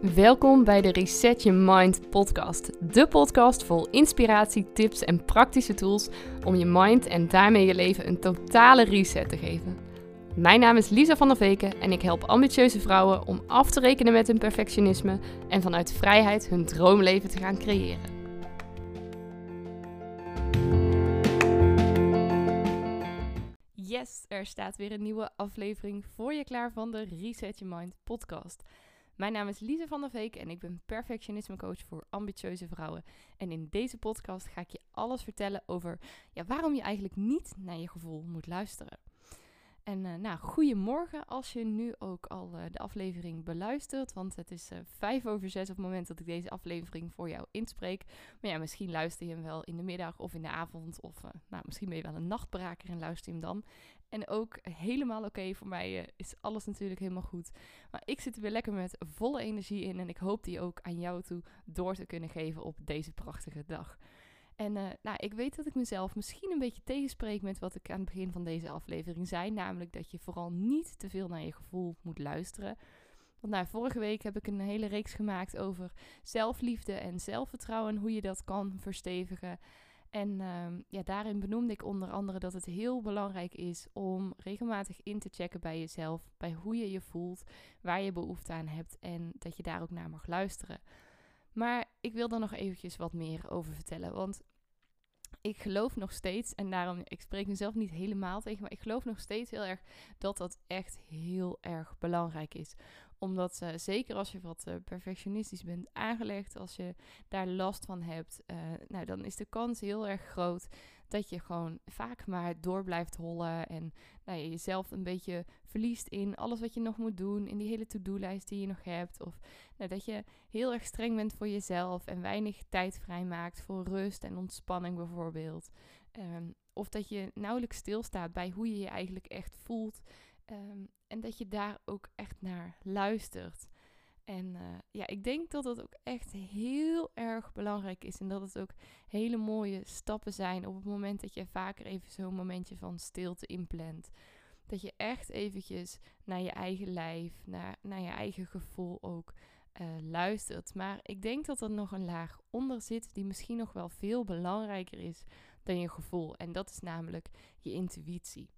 Welkom bij de Reset Your Mind podcast. De podcast vol inspiratie, tips en praktische tools om je mind en daarmee je leven een totale reset te geven. Mijn naam is Lisa van der Veken en ik help ambitieuze vrouwen om af te rekenen met hun perfectionisme en vanuit vrijheid hun droomleven te gaan creëren. Yes, er staat weer een nieuwe aflevering voor je klaar van de Reset Your Mind podcast. Mijn naam is Lise van der Veek en ik ben perfectionisme coach voor ambitieuze vrouwen. En in deze podcast ga ik je alles vertellen over ja, waarom je eigenlijk niet naar je gevoel moet luisteren. En uh, nou, goedemorgen als je nu ook al uh, de aflevering beluistert. Want het is uh, vijf over zes op het moment dat ik deze aflevering voor jou inspreek. Maar ja, misschien luister je hem wel in de middag of in de avond. Of nou, misschien ben je wel een nachtbraker en luister je hem dan. En ook helemaal oké voor mij is alles natuurlijk helemaal goed. Maar ik zit er weer lekker met volle energie in. En ik hoop die ook aan jou toe door te kunnen geven op deze prachtige dag. En uh, nou, ik weet dat ik mezelf misschien een beetje tegenspreek met wat ik aan het begin van deze aflevering zei. Namelijk dat je vooral niet te veel naar je gevoel moet luisteren. Want nou, vorige week heb ik een hele reeks gemaakt over zelfliefde en zelfvertrouwen. En hoe je dat kan verstevigen. En uh, ja, daarin benoemde ik onder andere dat het heel belangrijk is om regelmatig in te checken bij jezelf. Bij hoe je je voelt, waar je behoefte aan hebt. En dat je daar ook naar mag luisteren. Maar ik wil er nog eventjes wat meer over vertellen. Want ik geloof nog steeds, en daarom, ik spreek mezelf niet helemaal tegen, maar ik geloof nog steeds heel erg dat dat echt heel erg belangrijk is. Omdat, uh, zeker als je wat uh, perfectionistisch bent aangelegd, als je daar last van hebt, uh, nou, dan is de kans heel erg groot dat je gewoon vaak maar door blijft hollen en nou, je jezelf een beetje verliest in alles wat je nog moet doen, in die hele to-do-lijst die je nog hebt. Of nou, dat je heel erg streng bent voor jezelf en weinig tijd vrijmaakt voor rust en ontspanning bijvoorbeeld. Um, of dat je nauwelijks stilstaat bij hoe je je eigenlijk echt voelt. Um, en dat je daar ook echt naar luistert. En uh, ja, ik denk dat dat ook echt heel erg belangrijk is. En dat het ook hele mooie stappen zijn op het moment dat je vaker even zo'n momentje van stilte inplant. Dat je echt eventjes naar je eigen lijf, naar, naar je eigen gevoel ook uh, luistert. Maar ik denk dat er nog een laag onder zit die misschien nog wel veel belangrijker is dan je gevoel. En dat is namelijk je intuïtie.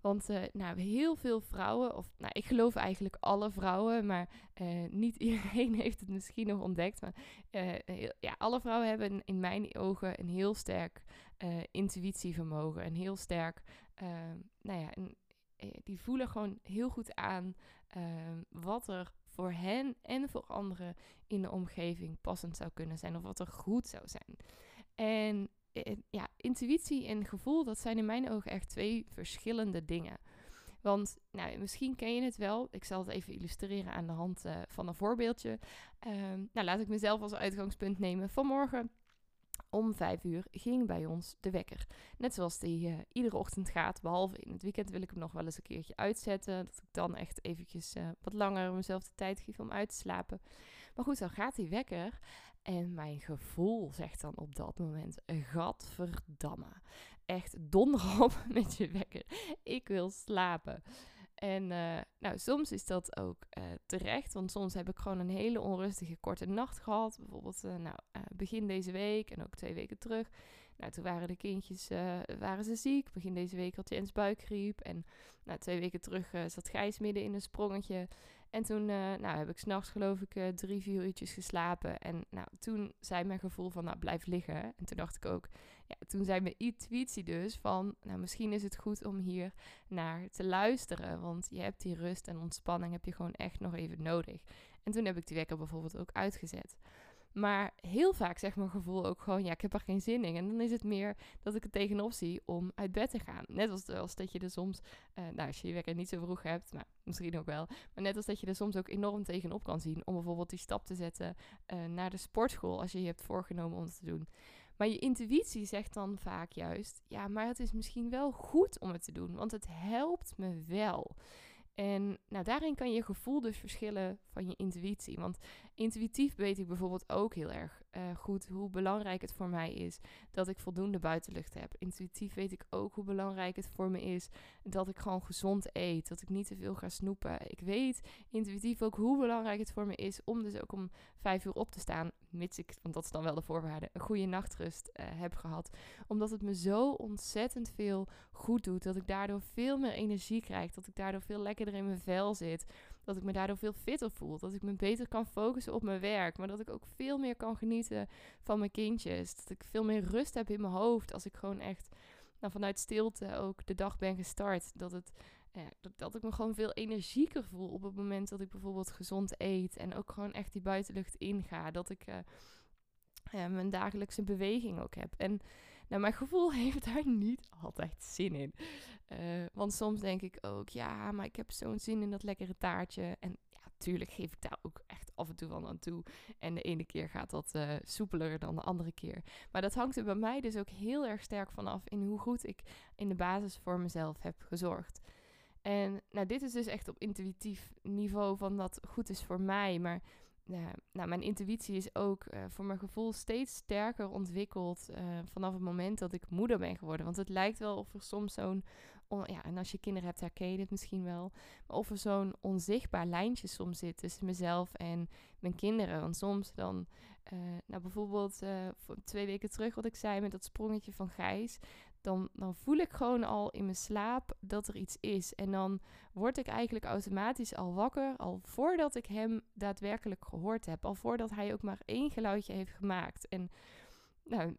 Want uh, nou, heel veel vrouwen, of nou, ik geloof eigenlijk alle vrouwen, maar uh, niet iedereen heeft het misschien nog ontdekt. Maar uh, ja, alle vrouwen hebben in mijn ogen een heel sterk intuïtievermogen. Een heel sterk, nou ja, die voelen gewoon heel goed aan wat er voor hen en voor anderen in de omgeving passend zou kunnen zijn. Of wat er goed zou zijn. En eh, ja, intuïtie en gevoel, dat zijn in mijn ogen echt twee verschillende dingen. Want nou, misschien ken je het wel. Ik zal het even illustreren aan de hand uh, van een voorbeeldje. Um, nou, laat ik mezelf als uitgangspunt nemen. Vanmorgen om vijf uur ging bij ons de wekker. Net zoals die uh, iedere ochtend gaat. Behalve in het weekend wil ik hem nog wel eens een keertje uitzetten. Dat ik dan echt eventjes wat langer mezelf de tijd geef om uit te slapen. Maar goed, dan gaat die wekker. En mijn gevoel zegt dan op dat moment: Gadverdamme. Echt donder met je wekker. Ik wil slapen. En uh, nou, soms is dat ook uh, terecht, want soms heb ik gewoon een hele onrustige korte nacht gehad. Bijvoorbeeld uh, nou, begin deze week en ook twee weken terug. Nou, toen waren de kindjes waren ze ziek. Begin deze week had Jens buikgriep. En nou, twee weken terug zat Gijs midden in een sprongetje. En toen uh, nou, heb ik s'nachts geloof ik drie, vier uurtjes geslapen. En nou, toen zei mijn gevoel van, nou, blijf liggen. En toen dacht ik ook, ja, toen zei mijn intuïtie dus van, nou, misschien is het goed om hier naar te luisteren. Want je hebt die rust en ontspanning heb je gewoon echt nog even nodig. En toen heb ik die wekker bijvoorbeeld ook uitgezet. Maar heel vaak zegt mijn gevoel ook gewoon, ja, ik heb er geen zin in. En dan is het meer dat ik het tegenop zie om uit bed te gaan. Net als, als dat je er soms, uh, nou, als je je wekker niet zo vroeg hebt, nou, misschien ook wel. Maar net als dat je er soms ook enorm tegenop kan zien om bijvoorbeeld die stap te zetten uh, naar de sportschool als je je hebt voorgenomen om het te doen. Maar je intuïtie zegt dan vaak juist, ja, maar het is misschien wel goed om het te doen, want het helpt me wel. En nou, daarin kan je gevoel dus verschillen van je intuïtie. Want intuïtief weet ik bijvoorbeeld ook heel erg uh, goed hoe belangrijk het voor mij is dat ik voldoende buitenlucht heb. Intuïtief weet ik ook hoe belangrijk het voor me is dat ik gewoon gezond eet, dat ik niet te veel ga snoepen. Ik weet intuïtief ook hoe belangrijk het voor me is om dus ook om vijf uur op te staan, mits ik, want dat is dan wel de voorwaarde, een goede nachtrust uh, heb gehad. Omdat het me zo ontzettend veel goed doet, dat ik daardoor veel meer energie krijg, dat ik daardoor veel lekkerder in mijn vel zit dat ik me daardoor veel fitter voel. Dat ik me beter kan focussen op mijn werk. Maar dat ik ook veel meer kan genieten van mijn kindjes. Dat ik veel meer rust heb in mijn hoofd. Als ik gewoon echt nou, vanuit stilte ook de dag ben gestart. Dat, het, dat, dat, ik me gewoon veel energieker voel op het moment dat ik bijvoorbeeld gezond eet. En ook gewoon echt die buitenlucht inga. Dat ik uh, mijn dagelijkse beweging ook heb. En nou, mijn gevoel heeft daar niet altijd zin in. Uh, want soms denk ik ook, ja, maar ik heb zo'n zin in dat lekkere taartje. En ja, tuurlijk geef ik daar ook echt af en toe wel aan toe. En de ene keer gaat dat uh, soepeler dan de andere keer. Maar dat hangt er bij mij dus ook heel erg sterk vanaf in hoe goed ik in de basis voor mezelf heb gezorgd. En nou, dit is dus echt op intuïtief niveau van dat goed is voor mij. Maar nou, mijn intuïtie is ook uh, voor mijn gevoel steeds sterker ontwikkeld uh, vanaf het moment dat ik moeder ben geworden. Want het lijkt wel of er soms zo'n, ja, en als je kinderen hebt herken je het misschien wel, maar of er zo'n onzichtbaar lijntje soms zit tussen mezelf en mijn kinderen. Want soms dan, uh, nou bijvoorbeeld twee weken terug wat ik zei met dat sprongetje van Gijs, dan, dan voel ik gewoon al in mijn slaap dat er iets is. En dan word ik eigenlijk automatisch al wakker, al voordat ik hem daadwerkelijk gehoord heb. Al voordat hij ook maar één geluidje heeft gemaakt. En nou,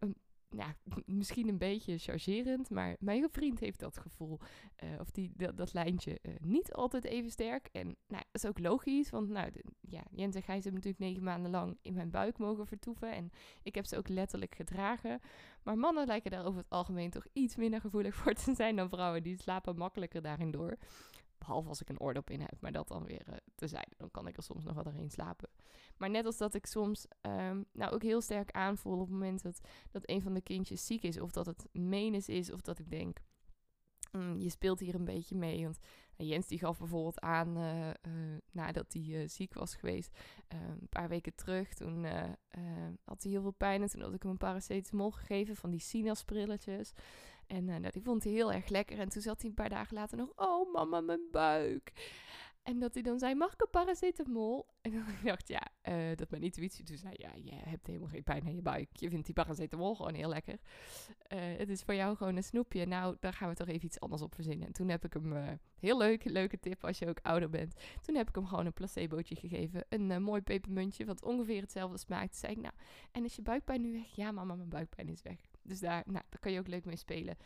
ja, misschien een beetje chargerend, maar mijn vriend heeft dat gevoel. Uh, of die, dat, dat lijntje uh, niet altijd even sterk. En nou, dat is ook logisch, want nou, ja, Jens en Gijs hebben natuurlijk negen maanden lang in mijn buik mogen vertoeven. En ik heb ze ook letterlijk gedragen. Maar mannen lijken daar over het algemeen toch iets minder gevoelig voor te zijn dan vrouwen. Die slapen makkelijker daarin door. Behalve als ik een oordop in heb, maar dat dan weer uh, te zijn. Dan kan ik er soms nog wel doorheen slapen. Maar net als dat ik soms um, nou ook heel sterk aanvoel op het moment dat, dat een van de kindjes ziek is. Of dat het menens is. Of dat ik denk, mm, je speelt hier een beetje mee. Want uh, Jens die gaf bijvoorbeeld aan, uh, nadat hij ziek was geweest, een paar weken terug. Toen had hij heel veel pijn en toen had ik hem een paracetamol gegeven van die sinasprilletjes. En nou, die vond hij heel erg lekker. En toen zat hij een paar dagen later nog, oh mama, mijn buik. En dat hij dan zei, mag ik een paracetamol? En dan dacht ja, uh, dat mijn intuïtie toen zei, ja, je hebt helemaal geen pijn aan je buik. Je vindt die paracetamol gewoon heel lekker. Uh, het is voor jou gewoon een snoepje. Nou, daar gaan we toch even iets anders op verzinnen. En toen heb ik hem, heel leuk, leuke tip als je ook ouder bent. Toen heb ik hem gewoon een placebootje gegeven. Een mooi pepermuntje, wat ongeveer hetzelfde smaakt. Toen zei ik, nou, en is je buikpijn nu weg? Ja, mama, mijn buikpijn is weg. Dus daar, nou, daar kan je ook leuk mee spelen.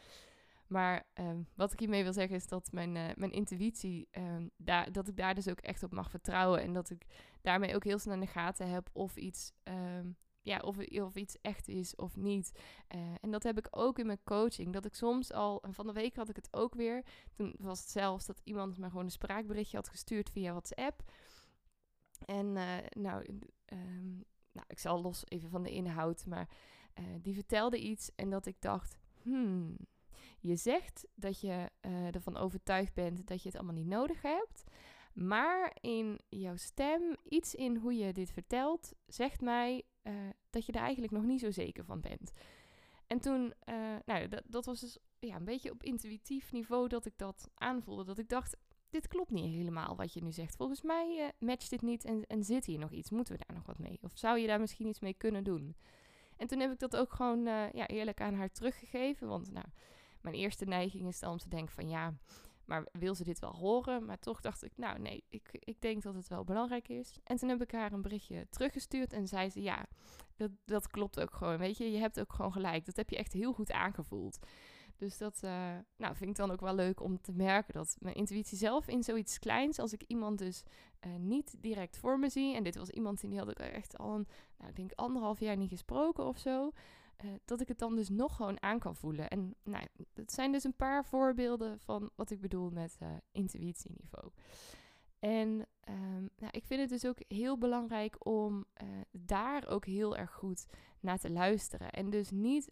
Maar um, wat ik hiermee wil zeggen is dat mijn, uh, mijn intuïtie, um, daar, dat ik daar dus ook echt op mag vertrouwen. En dat ik daarmee ook heel snel in de gaten heb of iets, um, ja, of, of iets echt is of niet. Uh, en dat heb ik ook in mijn coaching. Dat ik soms al, en van de week had ik het ook weer. Toen was het zelfs dat iemand me gewoon een spraakberichtje had gestuurd via WhatsApp. En uh, nou, nou, ik zal los even van de inhoud, maar die vertelde iets en dat ik dacht, hmm, je zegt dat je uh, ervan overtuigd bent dat je het allemaal niet nodig hebt. Maar in jouw stem, iets in hoe je dit vertelt, zegt mij uh, dat je er eigenlijk nog niet zo zeker van bent. En toen, nou, dat, dat was dus ja, een beetje op intuïtief niveau dat ik dat aanvoelde. Dat ik dacht, dit klopt niet helemaal wat je nu zegt. Volgens mij matcht dit niet en, en zit hier nog iets. Moeten we daar nog wat mee? Of zou je daar misschien iets mee kunnen doen? En toen heb ik dat ook gewoon ja, eerlijk aan haar teruggegeven. Want nou, mijn eerste neiging is dan om te denken van ja, maar wil ze dit wel horen? Maar toch dacht ik, nou nee, ik, ik denk dat het wel belangrijk is. En toen heb ik haar een berichtje teruggestuurd en zei ze ja, dat, dat klopt ook gewoon. Weet je, je hebt ook gewoon gelijk. Dat heb je echt heel goed aangevoeld. Dus dat uh, nou, vind ik dan ook wel leuk om te merken dat mijn intuïtie zelf in zoiets kleins, als ik iemand dus uh, niet direct voor me zie, en dit was iemand die had ik echt al een, nou, ik denk anderhalf jaar niet gesproken of zo, uh, dat ik het dan dus nog gewoon aan kan voelen. En nou, dat zijn dus een paar voorbeelden van wat ik bedoel met intuïtieniveau. En um, nou, ik vind het dus ook heel belangrijk om daar ook heel erg goed naar te luisteren. En dus niet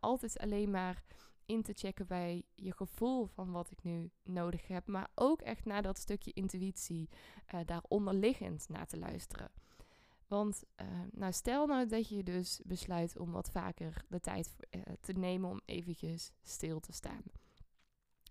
altijd alleen maar in te checken bij je gevoel van wat ik nu nodig heb. Maar ook echt naar dat stukje intuïtie uh, daaronder liggend naar te luisteren. Want uh, nou, stel nou dat je dus besluit om wat vaker de tijd uh, te nemen om eventjes stil te staan.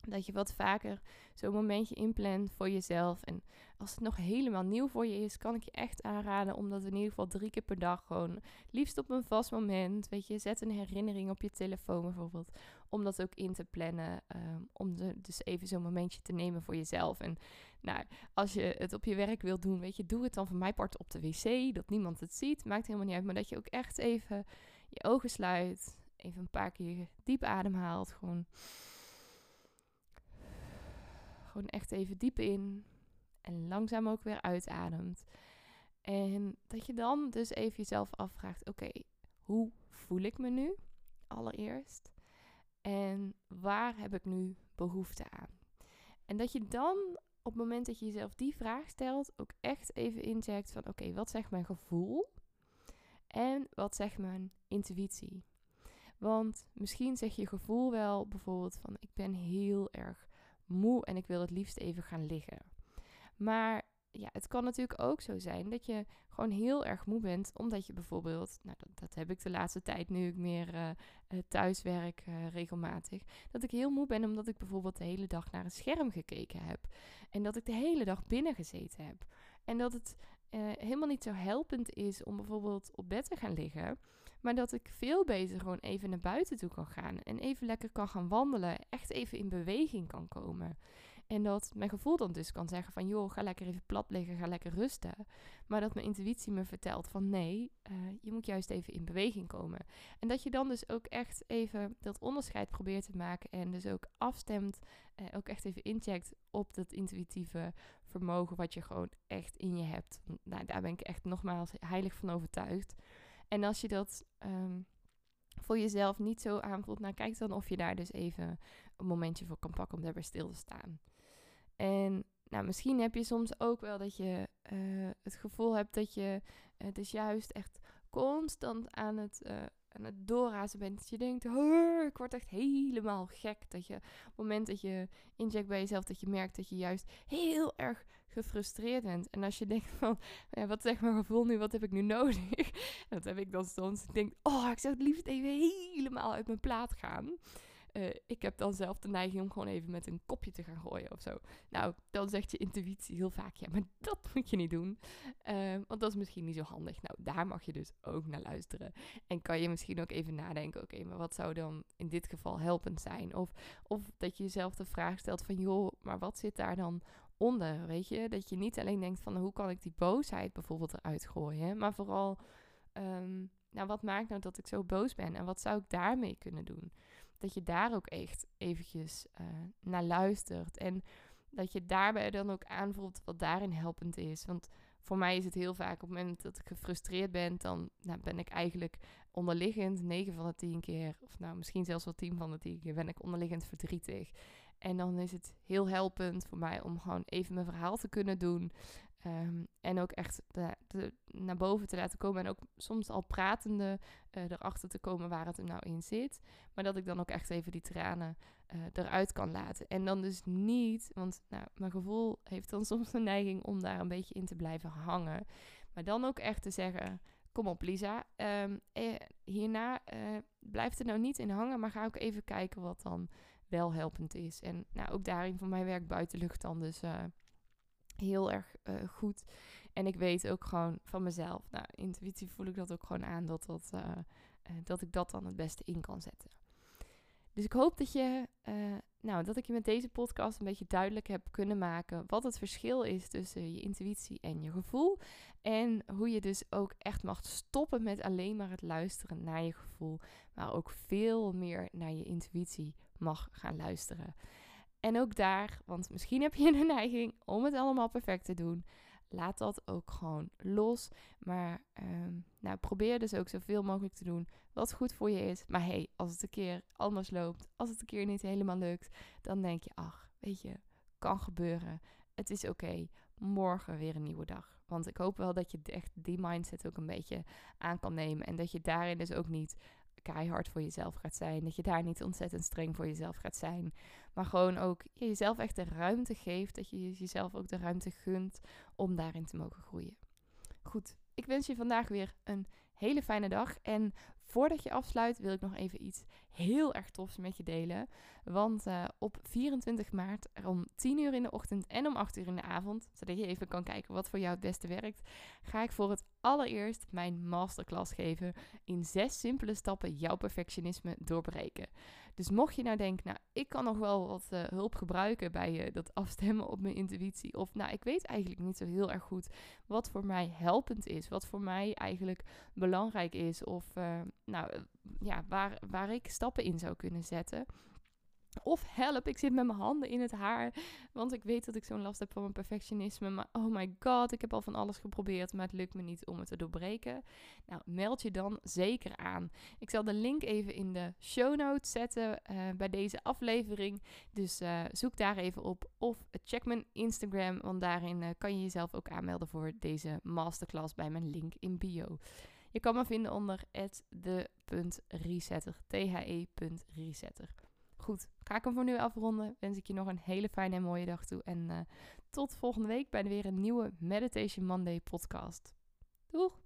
Dat je wat vaker zo'n momentje inplant voor jezelf. En als het nog helemaal nieuw voor je is, kan ik je echt aanraden om dat in ieder geval drie keer per dag gewoon, liefst op een vast moment, weet je, zet een herinnering op je telefoon bijvoorbeeld, om dat ook in te plannen. Um, om dus even zo'n momentje te nemen voor jezelf. En nou, als je het op je werk wilt doen, weet je, doe het dan van mij part op de wc, dat niemand het ziet, maakt helemaal niet uit. Maar dat je ook echt even je ogen sluit, even een paar keer diep ademhaalt, gewoon gewoon echt even diep in en langzaam ook weer uitademt. En dat je dan dus even jezelf afvraagt: oké, hoe voel ik me nu? Allereerst. En waar heb ik nu behoefte aan? En dat je dan op het moment dat je jezelf die vraag stelt, ook echt even incheckt van oké, wat zegt mijn gevoel? En wat zegt mijn intuïtie? Want misschien zeg je gevoel wel bijvoorbeeld van ik ben heel erg moe en ik wil het liefst even gaan liggen. Maar ja, het kan natuurlijk ook zo zijn dat je gewoon heel erg moe bent, omdat je bijvoorbeeld, nou dat, heb ik de laatste tijd nu ik meer uh, thuis werk uh, regelmatig, dat ik heel moe ben omdat ik bijvoorbeeld de hele dag naar een scherm gekeken heb en dat ik de hele dag binnen gezeten heb en dat het helemaal niet zo helpend is om bijvoorbeeld op bed te gaan liggen. Maar dat ik veel beter gewoon even naar buiten toe kan gaan. En even lekker kan gaan wandelen. Echt even in beweging kan komen. En dat mijn gevoel dan dus kan zeggen van... joh, ga lekker even plat liggen, ga lekker rusten. Maar dat mijn intuïtie me vertelt van... nee, uh, je moet juist even in beweging komen. En dat je dan dus ook echt even dat onderscheid probeert te maken... en dus ook afstemt, uh, ook echt even incheckt op dat intuïtieve vermogen... wat je gewoon echt in je hebt. Nou, daar ben ik echt nogmaals heilig van overtuigd. En als je dat um, voor jezelf niet zo aanvoelt, nou kijk dan of je daar dus even een momentje voor kan pakken om daarbij stil te staan. En nou, misschien heb je soms ook wel dat je uh, het gevoel hebt dat je het dus juist echt constant aan het, uh, aan het doorrazen bent. Dat je denkt, ik word echt helemaal gek. Dat je op het moment dat je inject bij jezelf, dat je merkt dat je juist heel erg gefrustreerd bent. En als je denkt van, ja, wat zegt mijn gevoel nu, wat heb ik nu nodig? dat heb ik dan soms. Ik denk, oh, ik zou het liefst even helemaal uit mijn plaat gaan. Uh, ik heb dan zelf de neiging om gewoon even met een kopje te gaan gooien of zo. Nou, dan zegt je intuïtie heel vaak, ja, maar dat moet je niet doen. Uh, want dat is misschien niet zo handig. Nou, daar mag je dus ook naar luisteren. En kan je misschien ook even nadenken, oké, maar wat zou dan in dit geval helpend zijn? Of, of dat je jezelf de vraag stelt van, joh, maar wat zit daar dan onder, weet je? Dat je niet alleen denkt van hoe kan ik die boosheid bijvoorbeeld eruit gooien, maar vooral, um, nou wat maakt nou dat ik zo boos ben en wat zou ik daarmee kunnen doen? Dat je daar ook echt eventjes uh, naar luistert en dat je daarbij dan ook aanvoelt wat daarin helpend is. Want voor mij is het heel vaak op het moment dat ik gefrustreerd ben, dan nou, ben ik eigenlijk onderliggend 9 van de 10 keer, of nou misschien zelfs wel 10 van de 10 keer, ben ik onderliggend verdrietig. En dan is het heel helpend voor mij om gewoon even mijn verhaal te kunnen doen. Um, en ook echt naar boven te laten komen. En ook soms al pratende uh, erachter te komen waar het er nou in zit. Maar dat ik dan ook echt even die tranen uh, eruit kan laten. En dan dus niet, want nou, mijn gevoel heeft dan soms de neiging om daar een beetje in te blijven hangen. Maar dan ook echt te zeggen: Kom op, Lisa. Um, eh, hierna blijft er nou niet in hangen, maar ga ook even kijken wat dan wel helpend is. En nou, ook daarin van mijn werk buitenlucht dan dus uh, heel erg uh, goed. En ik weet ook gewoon van mezelf, nou, intuïtief voel ik dat ook gewoon aan, dat, dat, uh, dat ik dat dan het beste in kan zetten. Dus ik hoop dat, je, nou, dat ik je met deze podcast een beetje duidelijk heb kunnen maken wat het verschil is tussen je intuïtie en je gevoel. En hoe je dus ook echt mag stoppen met alleen maar het luisteren naar je gevoel, maar ook veel meer naar je intuïtie mag gaan luisteren. En ook daar, want misschien heb je een neiging om het allemaal perfect te doen. Laat dat ook gewoon los. Maar um, nou, probeer dus ook zoveel mogelijk te doen wat goed voor je is. Maar hey, als het een keer anders loopt, als het een keer niet helemaal lukt, dan denk je, ach, weet je, kan gebeuren. Het is oké. Morgen weer een nieuwe dag. Want ik hoop wel dat je echt die mindset ook een beetje aan kan nemen. En dat je daarin dus ook niet keihard voor jezelf gaat zijn. Dat je daar niet ontzettend streng voor jezelf gaat zijn. Maar gewoon ook jezelf echt de ruimte geeft. Dat je jezelf ook de ruimte gunt om daarin te mogen groeien. Goed, ik wens je vandaag weer een hele fijne dag. En voordat je afsluit wil ik nog even iets heel erg tofs met je delen. Want uh, op 24 maart om 10 uur in de ochtend en om 8 uur in de avond, zodat je even kan kijken wat voor jou het beste werkt, ga ik voor het allereerst mijn masterclass geven in zes simpele stappen jouw perfectionisme doorbreken. Dus mocht je nou denken, nou, ik kan nog wel wat uh, hulp gebruiken bij uh, dat afstemmen op mijn intuïtie. Of nou, ik weet eigenlijk niet zo heel erg goed wat voor mij helpend is. Wat voor mij eigenlijk belangrijk is. Of uh, nou, ja, waar, waar ik stappen in zou kunnen zetten. Of help, ik zit met mijn handen in het haar. Want ik weet dat ik zo'n last heb van mijn perfectionisme. Maar oh my god, ik heb al van alles geprobeerd. Maar het lukt me niet om het te doorbreken. Nou, meld je dan zeker aan. Ik zal de link even in de show notes zetten uh, bij deze aflevering. Dus uh, zoek daar even op. Of check mijn Instagram. Want daarin uh, kan je jezelf ook aanmelden voor deze masterclass bij mijn link in bio. Je kan me vinden onder de.resetter. T-H-E.resetter. Goed, ga ik hem voor nu afronden. Wens ik je nog een hele fijne en mooie dag toe. En uh, tot volgende week bij weer een nieuwe Meditation Monday podcast. Doeg!